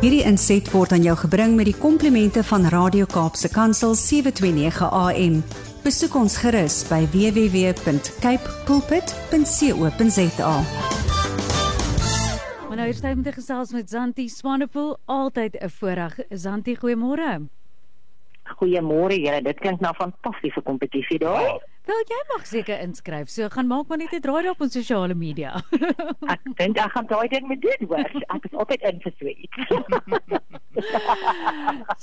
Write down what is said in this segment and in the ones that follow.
Hierdie inset word aan jou gebring met die komplimente van Radio Kaapse Kansel 729 AM. Besoek ons gerus by www.cape pulpit.co.za. Maar nou is tyd om te gesels met Zanti Swanepoel, altyd 'n voorreg. Zanti, goeiemôre. Goeiemôre julle. Dit klink nou 'n fantastiese kompetisie daar. Wel, jy mag seker inskryf. So gaan maak maar net 'n draai op ons sosiale media. ek dink ek gaan daai ding met doen hoor. Ek is altyd in vir sweet.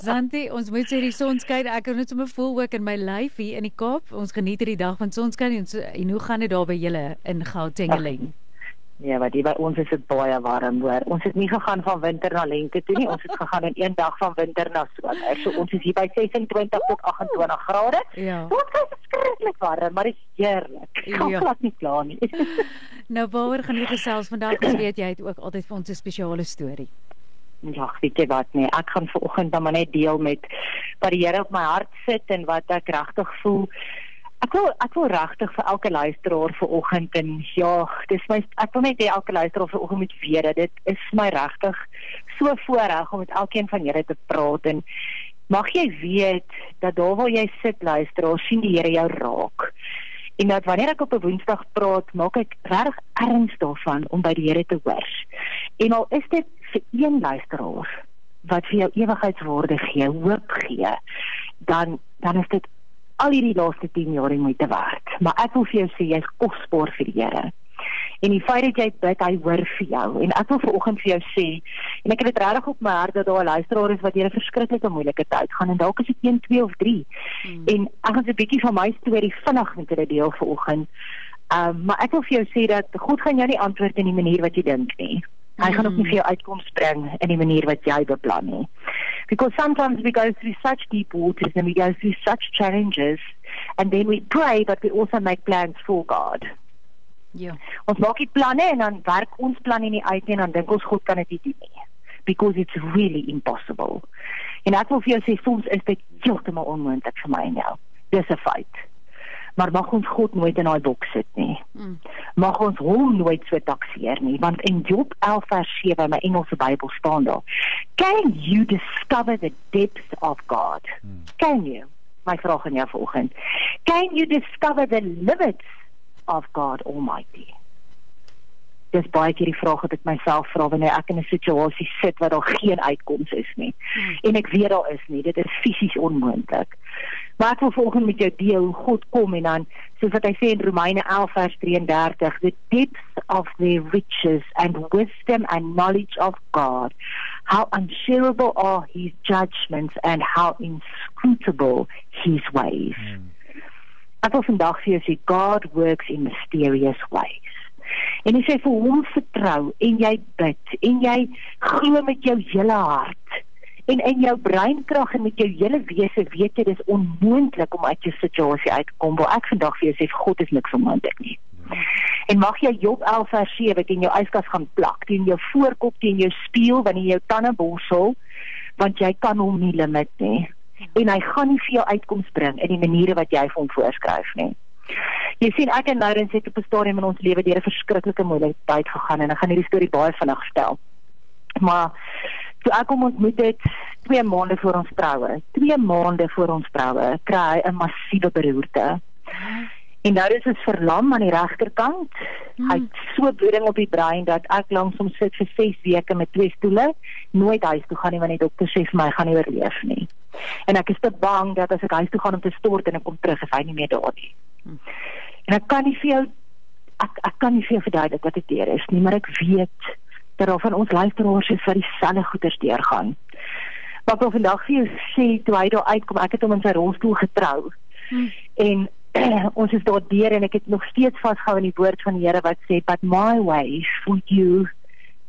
Santi, ons moet sê die son skyn. Ek kan net sommer voel ook in my lyf hier in die Kaap. Ons geniet hierdie dag van sonskyn en, so, en hoe gaan dit daar by julle in Gauteng? Ja, maar die by ons is dit baie warm hoor. Ons het nie gegaan van winter na lente toe nie. Ons het gegaan in een dag van winter na somer. So ons is hier by 26 tot 28 grade. Ja. Dit is verskriklik warm, maar dit is heerlik. Ek kan ja. glad nie kla nie. nou waaroor gaan jy gesels vandag? Ons weet jy het ook altyd vir ons 'n spesiale storie. Ja, weet jy wat nee, ek gaan vanoggend dan maar net deel met wat die Here op my hart sit en wat ek regtig voel. Ek wil ek wil regtig vir elke luisteraar vanoggend en ja, dis my ek wil net hê elke luisteraar vanoggend moet weet dat dit is my regtig so voorreg om met elkeen van julle te praat en mag jy weet dat daar waar jy sit luisteraar sien die Here jou raak. En dat wanneer ek op 'n Woensdag praat, maak ek regtig erns daarvan om by die Here te hoor. En al is dit vir een luisteraar wat vir jou ewigheidswaarde gee, hoop gee, dan dan is dit al hierdie laaste 10 jaar in moeite werd. Maar ek wil vir jou sê jy's kosbaar vir die Here. En die feit dat jy bid, hy hoor vir jou. En ek wil vanoggend vir jou sê, en ek het dit regtig op my hart dat daar 'n luisteraar is wat deur 'n verskriklike moeilike tyd gaan en dalk is dit 1, 2 of 3. Hmm. En ek gaan 'n bietjie van my storie vinnig met julle deel vanoggend. Ehm um, maar ek wil vir jou sê dat God gaan jou nie antwoord in die manier wat jy dink nie. Hy gaan ook nie vir jou uitkoms bring in die manier wat jy beplan nie. Because sometimes we go through such deep waters and we go through such challenges and then we pray but we also make plans for God. Ja. Ons maak die planne en dan werk ons planne nie uit nie en dan dink ons God kan dit nie doen nie. Because it's really impossible. En ek wil vir jou sê soms is dit heeltemal onmoontlik vir my en jou. Dis 'n feit maar mag ons God nooit in daai boks sit nie. Mm. Mag ons hom nooit so takseer nie, want in Job 11 vers 7 in my Engelse Bybel staan daar: Can you discover the depths of God? Mm. Can you? My vraag aan jou vanoggend. Can you discover the limits of God Almighty? Dis baie keer die vraag wat ek myself vra wanneer ek in 'n situasie sit waar daar geen uitkoms is nie. Hmm. En ek weet daar is nie, dit is fisies onmoontlik. Maar ek wil volgens met jou deel hoe God kom en dan soos wat hy sê in Romeine 11 vers 33, the depths of the riches and wisdom and knowledge of God, how unshareable are his judgments and how inscrutable his ways. Hmm. Ek wil vandag vir jou sê God works in mysterious ways. En as jy vir hom vertrou en jy bid en jy glo met jou hele hart en in jou breinkrag en met jou hele wese weet jy dis onmoontlik om uit jou situasie uit te kom. Waar ek vandag vir jou sê God is niks onmoontlik nie. En mag jy Job 11 vers 7 in jou yskas gaan plak, teen jou voorkop, teen jou spieël, wanneer jou tande borsel, want jy kan hom nie limit nie. En hy gaan nie vir jou uitkoms bring in die maniere wat jy vir hom voorskryf nie. Jy sien ek en Lawrence het op 'n stadium in ons lewe deur 'n verskriklike moeilike tyd gegaan en ek gaan hierdie storie baie vinnig vertel. Maar toe ek hom ontmoet het 2 maande voor ons troue, 2 maande voor ons troue, kry hy 'n massiewe beroerte. En nou is hy verlam aan die regterkant. Hmm. Hy het so bloeding op die brein dat ek langs hom sit vir 6 weke met twee stoele, nooit huis toe gaan nie want die dokter sê vir my gaan nie oorleef nie. En ek is te bang dat as ek huis toe gaan om te stort en ek kom terug, is hy nie meer daar nie. Hmm. En ek kan nie vir jou ek ek kan nie vir jou verduidelik wat dit is nie, maar ek weet dat al van ons luisteraars is vir dieselfde goeters deurgaan. Wat ek vandag vir jou sê toe hy daar uitkom, ek het hom in sy rolstoel getrou. Hmm. En ons is daar deur en ek het nog steeds vasgehou aan die woord van die Here wat sê but my ways for you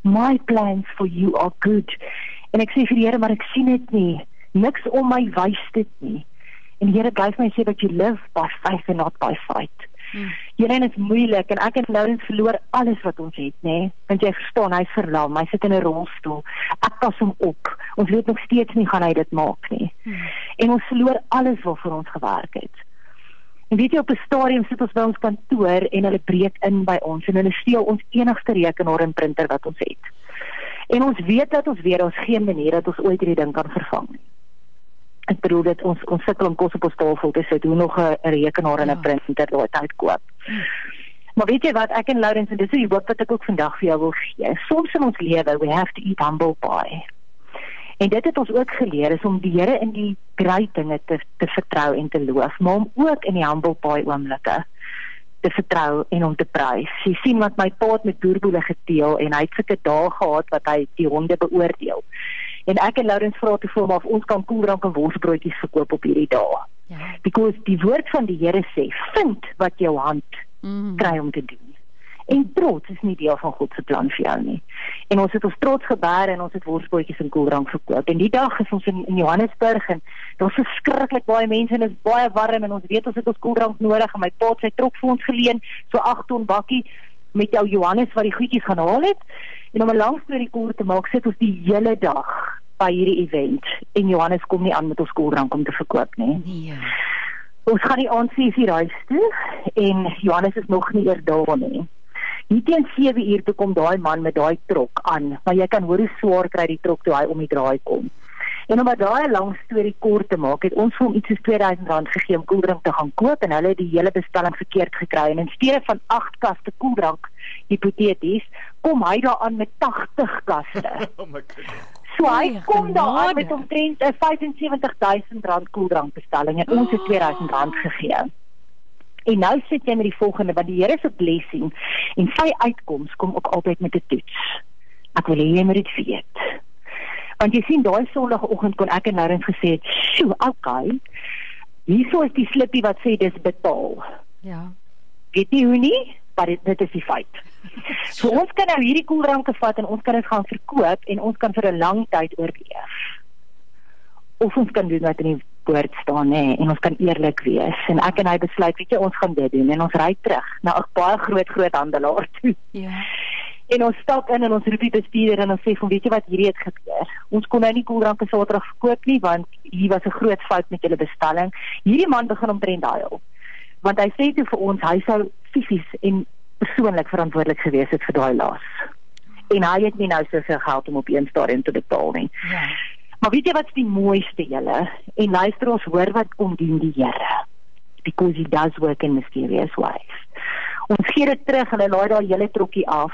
my plans for you are good. En ek sê vir die Here maar ek sien dit nie. Niks om my wys dit nie. En die Here bly my sê dat you live by faith and not by sight. Hmm. Hierin is moeilik en ek en Lawrence verloor alles wat ons het, nê? Nee? Want jy verstaan, hy's verlam, hy sit in 'n rolstoel. Ek pas hom op. Ons weet nog steeds nie gaan hy dit maak nie. Hmm. En ons verloor alles waarvoor ons gewerk het. En weet jy op 'n stadium sit ons by ons kantoor en hulle breek in by ons en hulle steel ons enigste rekenaar en printer wat ons het. En ons weet dat ons weet daar's geen manier dat ons ooit hierdie ding kan vervang nie. Ek bedoel dit ons ons sukkel om kos op ons tafel te sit, hoe nog 'n rekenaar en 'n ja. printer daai tyd koop. Maar weet jy wat, ek en Lawrence en dis hoe hoop dat ek ook vandag vir jou wil gee. Soms in ons lewe, we have to eat humble pie. En dit het ons ook geleer is om die Here in die groot dinge te te vertrou en te loof, maar om ook in die humble pie oomblikke te vertrou en om te prys. Jy sien wat my pa het met boerboele geteel en hy het sulke dae gehad wat hy die honde beoordeel. En ek en Lawrence vra te voel of ons kan koeldrank en worsbroodjies verkoop op hierdie dae. Ja. Because die woord van die Here sê, vind wat jou hand mm kry om te doen. En trots is nie deel van God se plan vir jou nie. En ons het ons trots gebaar en ons het worsbroodjies en koeldrank verkoop. En die dag is ons in, in Johannesburg en daar's verskriklik baie mense en dit is baie warm en ons weet ons het ons koeldrank nodig en my pa het sy trok vir ons geleen, so 8 ton bakkie met jou Johannes wat die goedjies gaan haal het. En om 'n lang storie kort te maak, sit ons die hele dag by hierdie event en Johannes kom nie aan met ons koeldrank om te verkoop nie. Nee. Ons gaan die aand 6:00 huis toe en Johannes is nog nie eers daar nie. Hier teen 7 uur toe kom daai man met daai trok aan, maar jy kan hoor hoe swaar kry die trok toe hy om die draai kom. En om daai lang storie kort te maak, het ons vir hom iets soos R2000 gegee om koeldrank te gaan koop en hulle het die hele bestelling verkeerd gekry en in steede van 8 kaste koeldrank hipoteties, kom hy daar aan met 80 kaste. oh my god. So hy kom daar aan met omtrent 'n R75000 koeldrank bestelling en ons het R2000 gegee. En nou sit jy met die volgende wat die Here se blessing en sy uitkoms kom ook altyd met 'n toets. Ek wil hê jy moet dit weet. Want jy sien daai sonoggend kon ek en Lawrence gesê het, "Sjoe, okay. Hierso is die slippie wat sê dis betaal." Ja. Weet jy hoe nie? Maar dit, dit is die feit. so ons kan nou hierdie koeldranke vat en ons kan dit gaan verkoop en ons kan vir 'n lang tyd oorleef. Of ons kan doen wat in die woord staan nê en ons kan eerlik wees en ek en hy besluit weet jy ons gaan dit doen en ons ry terug na 'n baie groot groot handelaar toe. Ja. En ons stap in en ons roep die bestuurder en ons sê van weet jy wat hierdie het gebeur. Ons kon nou nie koeldrank op Saterdag verkoop nie want hier was 'n groot fout met julle bestelling. Hierdie man begin omtrent huil. Want hy sê toe vir ons hy sou fisies en persoonlik verantwoordelik gewees het vir daai las. En hy het nie nou soveel geld om op een stadium te betaal nie. Ja. Maar weet jy wat's die mooiste julle? En luister ons hoor wat kom doen die Here. Because he does work in mysterious ways. Ons gee dit terug en hy laai daai hele trokkie af.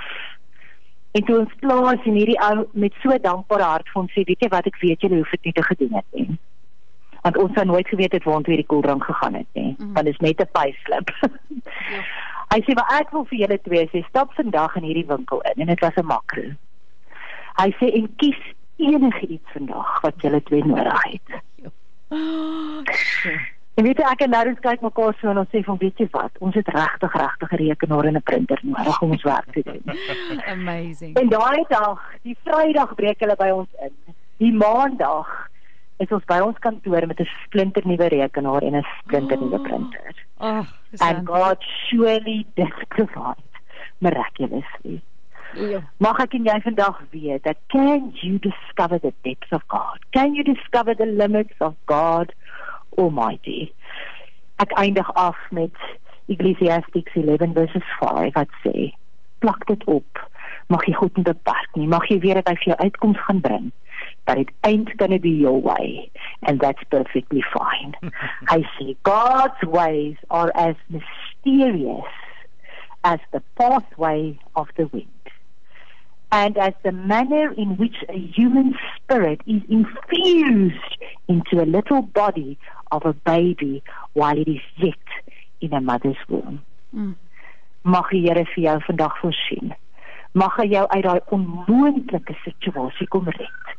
En toe ons klaar is en hierdie ou met so dankbare hart vir ons sê, weet jy wat ek weet julle hoef dit nie te gedoen het nie. Want ons sou nooit geweet het waar ons hierdie koeldrank gegaan het nie. Mm. Want dit is net 'n payslip. ja. Hy sê maar ek wil vir julle twee sê stap vandag in hierdie winkel in en dit was 'n makro. Hy sê en kies enige iets vandag wat julle twee nodig het. En weet jy ek en Lawrence kyk mekaar so en ons sê van weet jy wat, ons het regtig regtig 'n rekenaar en 'n printer nodig om ons werk te doen. Amazing. En daai dag, die Vrydag breek hulle by ons in. Die Maandag is ons by ons kantoor met 'n splinter nuwe rekenaar en 'n splinter nuwe printer. Oh, and God surely did provide miraculously. Ja. Mag ek en jy vandag weet dat can you discover the depths of God? Can you discover the limits of God Almighty? Ek eindig af met Ecclesiastes 11 verses 5 wat sê: Plak dit op. Mag jy God nie beperk nie. Mag jy weet dat hy vir jou uitkoms gaan bring. But it ain't going to be your way and that's perfectly fine. I see God's ways are as mysterious as the pathway of the wind and as the manner in which a human spirit is infused into a little body of a baby while it is yet in a mother's womb. Mm. Mag die Here vir jou vandag voorsien. Mag hy jou uit daai onmoontlike situasie kom red.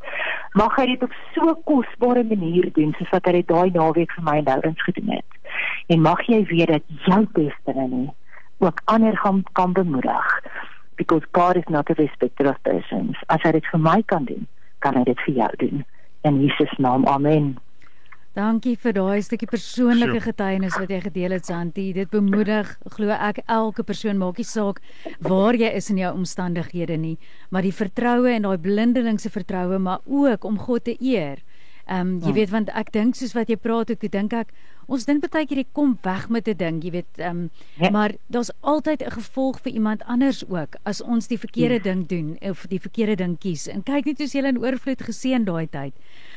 Mag hy dit op so kosbare manier doen soos wat hy dit daai naweek vir my en Laurens gedoen het. En mag jy weet dat jou destiny ook ander gaan kan bemoedig because God is not a respecter of persons. As hy dit vir my kan doen, kan hy dit vir jou doen. In Jesus naam. Amen. Dankie vir daai stukkie persoonlike getuienis wat jy gedeel het, Santi. Dit bemoedig, glo ek, elke persoon maak nie saak waar jy is in jou omstandighede nie, maar die vertroue en daai blindelingse vertroue, maar ook om God te eer Ehm um, jy ja. weet want ek dink soos wat jy praat ek dink ek ons dink baie keer jy kom weg met 'n ding, jy weet, ehm um, ja. maar daar's altyd 'n gevolg vir iemand anders ook as ons die verkeerde ja. ding doen of die verkeerde ding kies. En kyk net hoe jy in oorvloed geseën daai tyd.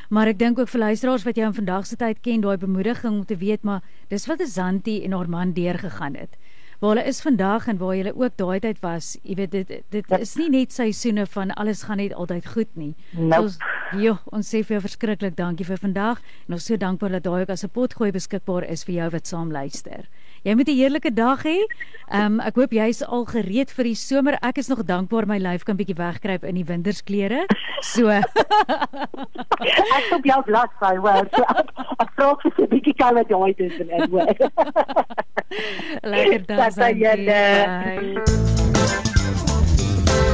Maar ek dink ook vir luisteraars wat jou in vandag se tyd ken, daai bemoediging om te weet maar dis wat Azanti en haar man deurgegaan het waar hulle is vandag en waar hulle ook daai tyd was. Jy weet dit dit ja. is nie net seisoene van alles gaan net altyd goed nie. Nope. So, jo, ons sê vir jou verskriklik dankie vir vandag en ons so dankbaar dat daai ook as 'n potgooi beskikbaar is vir jou wat saam luister. Jy moet 'n heerlike dag hê. Ehm um, ek hoop jy's al gereed vir die somer. Ek is nog dankbaar my lyf kan bietjie wegkruip in die wintersklere. So. ek hoop jy blas by wel. So ek, ek vra vir 'n bietjie koue daai tussenin hoor. Lekker dag.